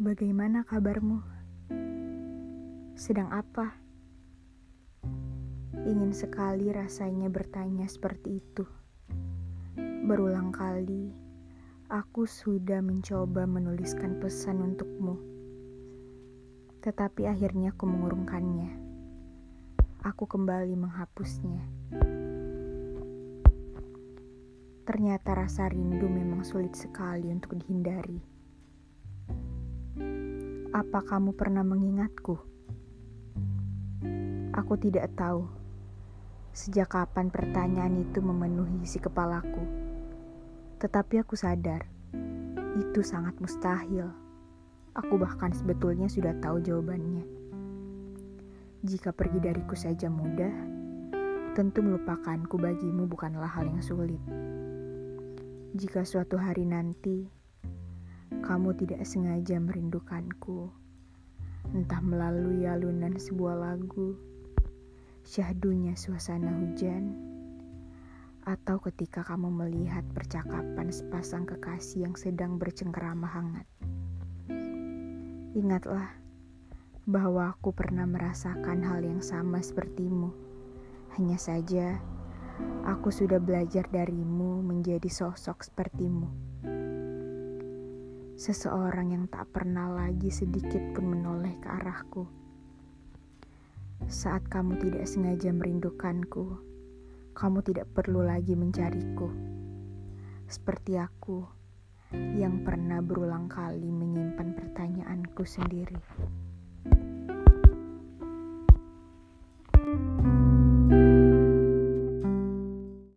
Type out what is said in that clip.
Bagaimana kabarmu? Sedang apa? Ingin sekali rasanya bertanya seperti itu. Berulang kali, aku sudah mencoba menuliskan pesan untukmu. Tetapi akhirnya aku mengurungkannya. Aku kembali menghapusnya. Ternyata rasa rindu memang sulit sekali untuk dihindari. Apa kamu pernah mengingatku? Aku tidak tahu sejak kapan pertanyaan itu memenuhi isi kepalaku. Tetapi aku sadar itu sangat mustahil. Aku bahkan sebetulnya sudah tahu jawabannya. Jika pergi dariku saja mudah, tentu melupakanku bagimu bukanlah hal yang sulit. Jika suatu hari nanti kamu tidak sengaja merindukanku, entah melalui alunan sebuah lagu, syahdunya suasana hujan, atau ketika kamu melihat percakapan sepasang kekasih yang sedang bercengkerama hangat. Ingatlah bahwa aku pernah merasakan hal yang sama sepertimu. Hanya saja, aku sudah belajar darimu menjadi sosok sepertimu. Seseorang yang tak pernah lagi sedikit pun menoleh ke arahku. Saat kamu tidak sengaja merindukanku, kamu tidak perlu lagi mencariku. Seperti aku yang pernah berulang kali menyimpan pertanyaanku sendiri.